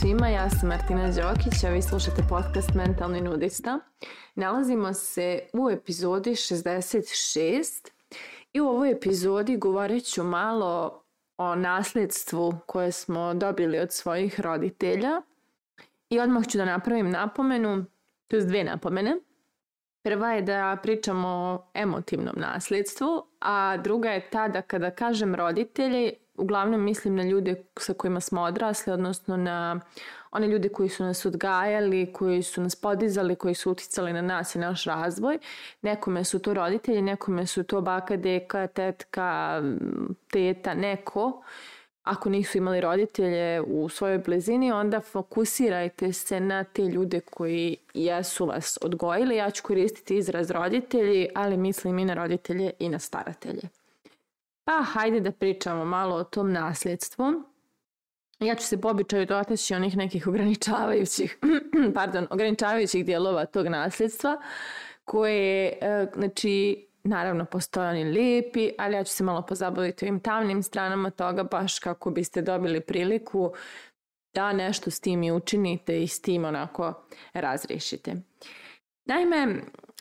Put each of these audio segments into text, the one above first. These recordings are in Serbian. svima, ja sam Martina Đokić, a vi slušate podcast Mentalni nudista. Nalazimo se u epizodi 66 i u ovoj epizodi govorit ću malo o nasljedstvu koje smo dobili od svojih roditelja i odmah ću da napravim napomenu, to je dve napomene. Prva je da pričamo o emotivnom nasljedstvu, a druga je ta da kada kažem roditelji, uglavnom mislim na ljude sa kojima smo odrasli, odnosno na one ljude koji su nas odgajali, koji su nas podizali, koji su uticali na nas i naš razvoj. Nekome su to roditelji, nekome su to baka, deka, tetka, teta, neko. Ako nisu imali roditelje u svojoj blizini, onda fokusirajte se na te ljude koji jesu vas odgojili. Ja ću koristiti izraz roditelji, ali mislim i na roditelje i na staratelje. Pa hajde da pričamo malo o tom nasljedstvu. Ja ću se po običaju dotaći onih nekih ograničavajućih, pardon, ograničavajućih dijelova tog nasljedstva koje, e, znači, naravno postoje oni lijepi, ali ja ću se malo pozabaviti ovim tamnim stranama toga baš kako biste dobili priliku da nešto s tim i učinite i s tim onako razriješite. Naime,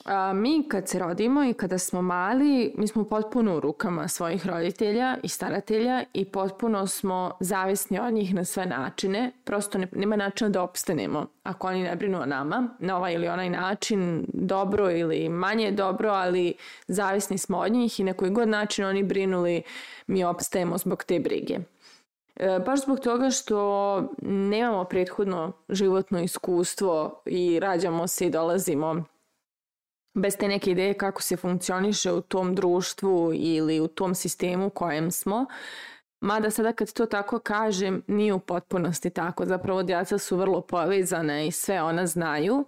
A, mi kad se rodimo i kada smo mali, mi smo potpuno u rukama svojih roditelja i staratelja i potpuno smo zavisni od njih na sve načine. Prosto ne, nema načina da opstanemo ako oni ne brinu o nama na ovaj ili onaj način, dobro ili manje dobro, ali zavisni smo od njih i na koji god način oni brinuli mi opstajemo zbog te brige. E, baš zbog toga što nemamo prethodno životno iskustvo i rađamo se i dolazimo bez te neke ideje kako se funkcioniše u tom društvu ili u tom sistemu u kojem smo. Mada sada kad to tako kažem, nije u potpunosti tako. Zapravo djeca su vrlo povezana i sve ona znaju,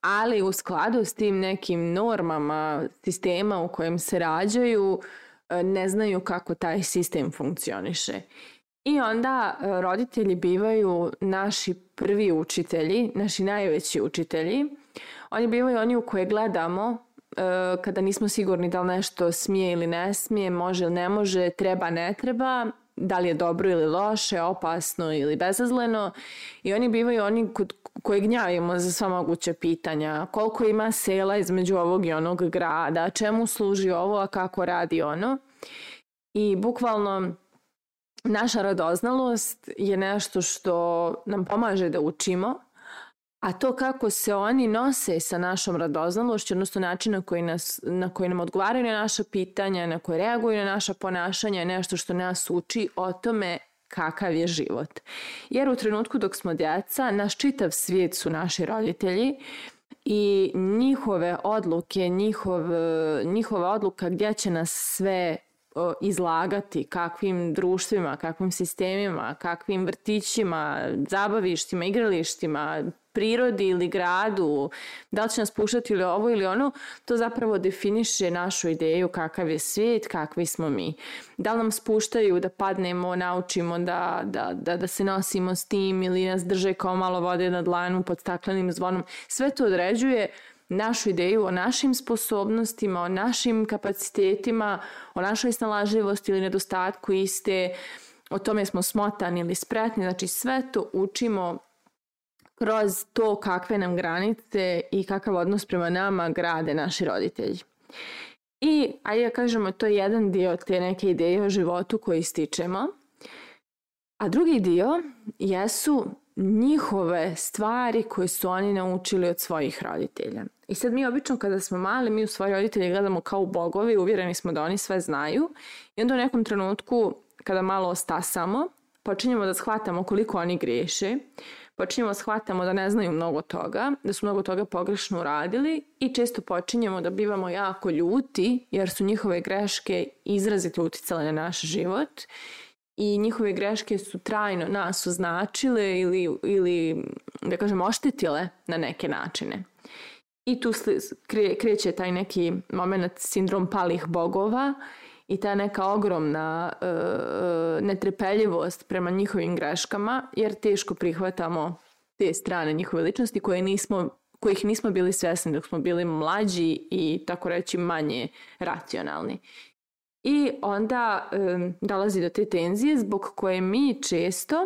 ali u skladu s tim nekim normama sistema u kojem se rađaju, eh, ne znaju kako taj sistem funkcioniše. I onda eh, roditelji bivaju naši prvi učitelji, naši najveći učitelji, Oni bivaju oni u koje gledamo e, kada nismo sigurni da li nešto smije ili ne smije, može ili ne može, treba, ne treba, da li je dobro ili loše, opasno ili bezazleno i oni bivaju oni kod koje gnjavimo za sva moguća pitanja. Koliko ima sela između ovog i onog grada, čemu služi ovo, a kako radi ono. I bukvalno naša radoznalost je nešto što nam pomaže da učimo, A to kako se oni nose sa našom radoznalošću, odnosno način na koji, nas, na koji nam odgovaraju na naša pitanja, na koje reaguju na naša ponašanja, je nešto što nas uči o tome kakav je život. Jer u trenutku dok smo djeca, naš čitav svijet su naši roditelji i njihove odluke, njihov, njihova odluka gdje će nas sve izlagati kakvim društvima, kakvim sistemima, kakvim vrtićima, zabavištima, igralištima, prirodi ili gradu, da li će nas puštati ili ovo ili ono, to zapravo definiše našu ideju kakav je svijet, kakvi smo mi. Da li nam spuštaju da padnemo, naučimo da, da, da, da se nosimo s tim ili nas drže kao malo vode na dlanu pod staklenim zvonom, sve to određuje uh, našu ideju o našim sposobnostima, o našim kapacitetima, o našoj snalažljivosti ili nedostatku iste, o tome smo smotani ili spretni, znači sve to učimo kroz to kakve nam granice i kakav odnos prema nama grade naši roditelji. I, ajde ja da kažemo, to je jedan dio te neke ideje o životu koji stičemo. A drugi dio jesu njihove stvari koje su oni naučili od svojih roditelja. I sad mi obično kada smo male, mi u svoje roditelje gledamo kao bogovi, uvjereni smo da oni sve znaju i onda u nekom trenutku kada malo ostasamo, počinjemo da shvatamo koliko oni greše, počinjemo da shvatamo da ne znaju mnogo toga, da su mnogo toga pogrešno uradili i često počinjemo da bivamo jako ljuti jer su njihove greške izrazito uticale na naš život i njihove greške su trajno nas označile ili, ili da kažem, oštetile na neke načine i tu kreće taj neki moment sindrom palih bogova i ta neka ogromna e, e netrepeljivost prema njihovim greškama jer teško prihvatamo te strane njihove ličnosti koje nismo, kojih nismo bili svesni dok smo bili mlađi i tako reći manje racionalni. I onda e, dolazi do te tenzije zbog koje mi često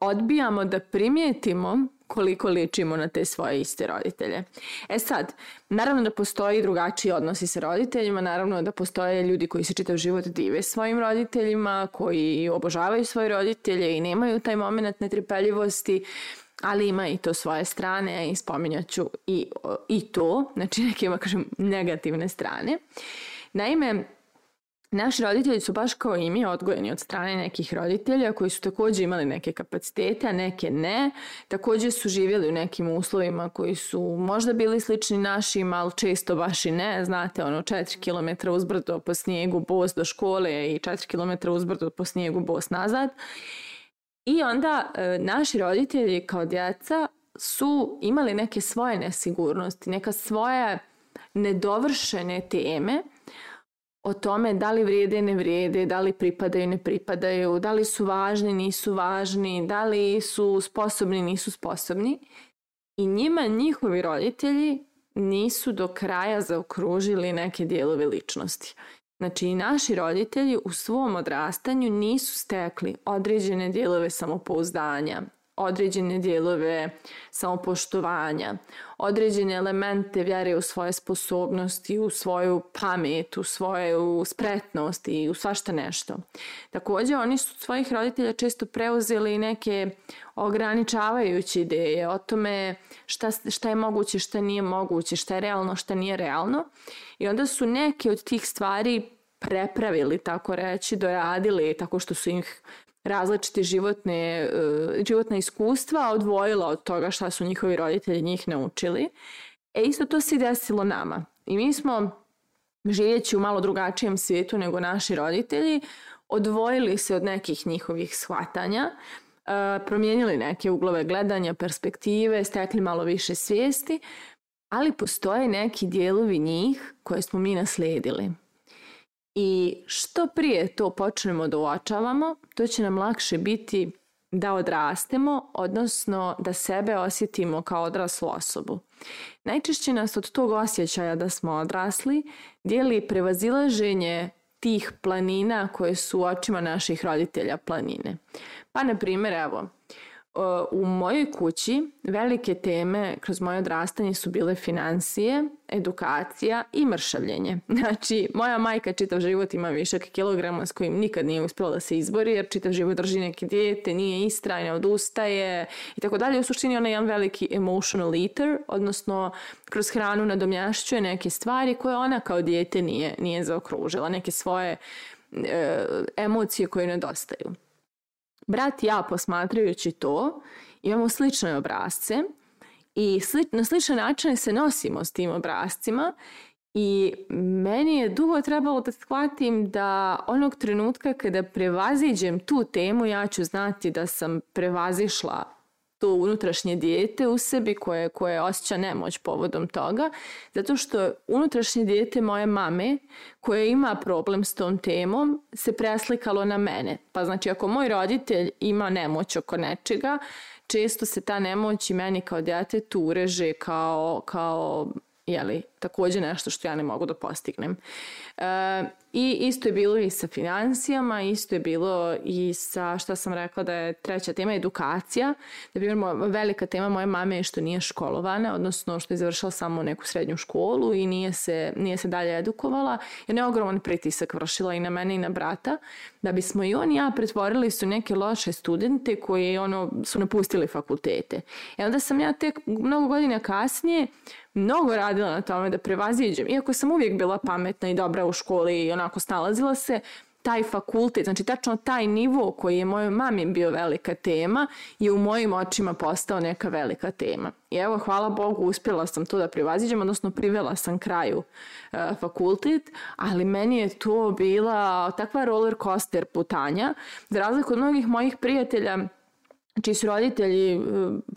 odbijamo da primijetimo koliko ličimo na te svoje iste roditelje. E sad, naravno da postoji drugačiji odnosi sa roditeljima, naravno da postoje ljudi koji se čitav život dive svojim roditeljima, koji obožavaju svoje roditelje i nemaju taj moment netrpeljivosti, ali ima i to svoje strane i spominjat i, i to, znači neke, kažem, negativne strane. Naime, Naši roditelji su baš kao i mi odgojeni od strane nekih roditelja koji su takođe imali neke kapacitete, a neke ne. Takođe su živjeli u nekim uslovima koji su možda bili slični našim, ali često baš i ne. Znate, ono 4 km uzbrdo po snijegu, bos do škole i 4 km uzbrdo po snijegu, bos nazad. I onda e, naši roditelji kao djeca su imali neke svoje nesigurnosti, neka svoje nedovršene teme o tome da li vrijede ne vrijede, da li pripadaju ne pripadaju, da li su važni, nisu važni, da li su sposobni, nisu sposobni. I njima njihovi roditelji nisu do kraja zaokružili neke dijelove ličnosti. Znači i naši roditelji u svom odrastanju nisu stekli određene dijelove samopouzdanja, određene dijelove samopoštovanja, određene elemente vjere u svoje sposobnosti, u svoju pamet, u svoju spretnost i u svašta nešto. Takođe, oni su od svojih roditelja često preuzeli neke ograničavajuće ideje o tome šta, šta je moguće, šta nije moguće, šta je realno, šta nije realno. I onda su neke od tih stvari prepravili, tako reći, doradili tako što su ih različite životne, e, životne iskustva odvojila od toga šta su njihovi roditelji njih naučili. E isto to se desilo nama. I mi smo, živeći u malo drugačijem svijetu nego naši roditelji, odvojili se od nekih njihovih shvatanja, e, promijenili neke uglove gledanja, perspektive, stekli malo više svijesti, ali postoje neki dijelovi njih koje smo mi nasledili. I što prije to počnemo da uočavamo, to će nam lakše biti da odrastemo, odnosno da sebe osjetimo kao odraslu osobu. Najčešće nas od tog osjećaja da smo odrasli dijeli prevazilaženje tih planina koje su u očima naših roditelja planine. Pa, na primjer, evo, u mojoj kući velike teme kroz moje odrastanje su bile financije, edukacija i mršavljenje. Znači, moja majka čitav život ima višak kilograma s kojim nikad nije uspela da se izbori, jer čitav život drži neke dijete, nije istrajna, odustaje i tako dalje. U suštini ona je jedan veliki emotional eater, odnosno kroz hranu nadomjašćuje neke stvari koje ona kao dijete nije, nije zaokružila, neke svoje e, emocije koje nedostaju. Brat i ja posmatrajući to imamo slične obrazce i sli, na sličan način se nosimo s tim obrazcima i meni je dugo trebalo da shvatim da onog trenutka kada prevaziđem tu temu ja ću znati da sam prevazišla to unutrašnje dijete u sebi koje, koje osjeća nemoć povodom toga, zato što unutrašnje dijete moje mame koje ima problem s tom temom se preslikalo na mene. Pa znači ako moj roditelj ima nemoć oko nečega, često se ta nemoć i meni kao djetetu ureže kao, kao jeli, takođe nešto što ja ne mogu da postignem. E, I isto je bilo i sa financijama, isto je bilo i sa, šta sam rekla da je treća tema, edukacija. Da bi velika tema moje mame je što nije školovana, odnosno što je završila samo neku srednju školu i nije se, nije se dalje edukovala. Ja je ogroman pritisak vršila i na mene i na brata, da bismo i on i ja pretvorili su neke loše studente koji ono, su napustili fakultete. I e, onda sam ja tek mnogo godina kasnije mnogo radila na tome da prevaziđem. Iako sam uvijek bila pametna i dobra u školi i onako snalazila se, taj fakultet, znači tačno taj nivo koji je mojoj mami bio velika tema je u mojim očima postao neka velika tema. I evo, hvala Bogu, uspjela sam to da privaziđem, odnosno privela sam kraju e, fakultet, ali meni je to bila takva roller coaster putanja, za razliku od mnogih mojih prijatelja čiji znači, su roditelji e,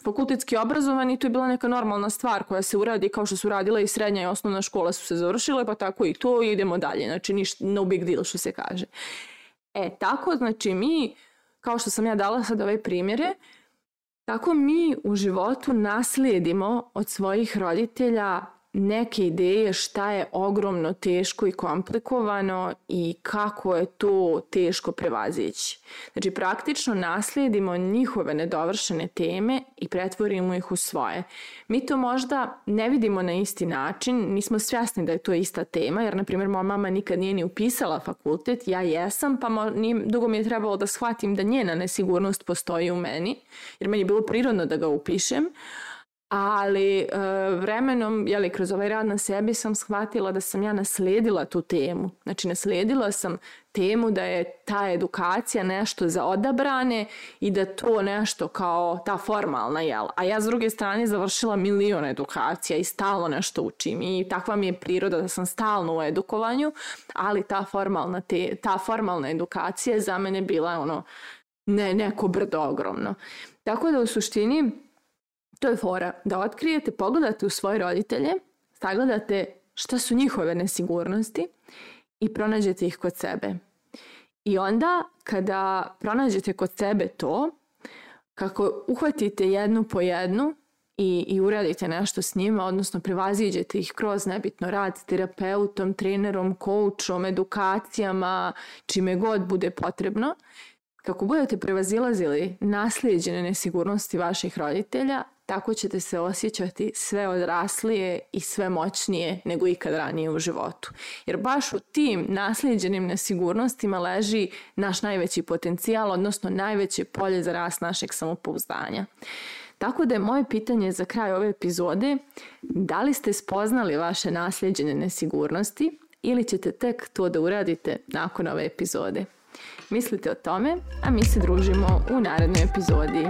fakultetski obrazovani, to je bila neka normalna stvar koja se uradi kao što su radila i srednja i osnovna škola su se završile, pa tako i to i idemo dalje. Znači, ništa, no big deal što se kaže. E, tako, znači, mi, kao što sam ja dala sad ove primjere, tako mi u životu naslijedimo od svojih roditelja neke ideje šta je ogromno teško i komplikovano i kako je to teško prevazići. Znači praktično naslijedimo njihove nedovršene teme i pretvorimo ih u svoje. Mi to možda ne vidimo na isti način, nismo svjesni da je to ista tema, jer na primjer moja mama nikad nije ni upisala fakultet, ja jesam, pa mo, nije, dugo mi je trebalo da shvatim da njena nesigurnost postoji u meni, jer meni je bilo prirodno da ga upišem, ali e, vremenom, jeli, kroz ovaj rad na sebi sam shvatila da sam ja nasledila tu temu. Znači, nasledila sam temu da je ta edukacija nešto za odabrane i da to nešto kao ta formalna, jel? A ja s druge strane završila milion edukacija i stalno nešto učim i takva mi je priroda da sam stalno u edukovanju, ali ta formalna, te, ta formalna edukacija za mene bila ono, ne, neko brdo ogromno. Tako da u suštini To je fora, da otkrijete, pogledate u svoje roditelje, sagledate šta su njihove nesigurnosti i pronađete ih kod sebe. I onda kada pronađete kod sebe to, kako uhvatite jednu po jednu i, i uradite nešto s njima, odnosno prevaziđete ih kroz nebitno rad s terapeutom, trenerom, koučom, edukacijama, čime god bude potrebno, kako budete prevazilazili naslijeđene nesigurnosti vaših roditelja, tako ćete se osjećati sve odraslije i sve moćnije nego ikad ranije u životu. Jer baš u tim naslijeđenim nesigurnostima leži naš najveći potencijal, odnosno najveće polje za rast našeg samopouzdanja. Tako da je moje pitanje za kraj ove epizode, da li ste spoznali vaše nasljeđene nesigurnosti ili ćete tek to da uradite nakon ove epizode? Mislite o tome, a mi se družimo u narednoj epizodi.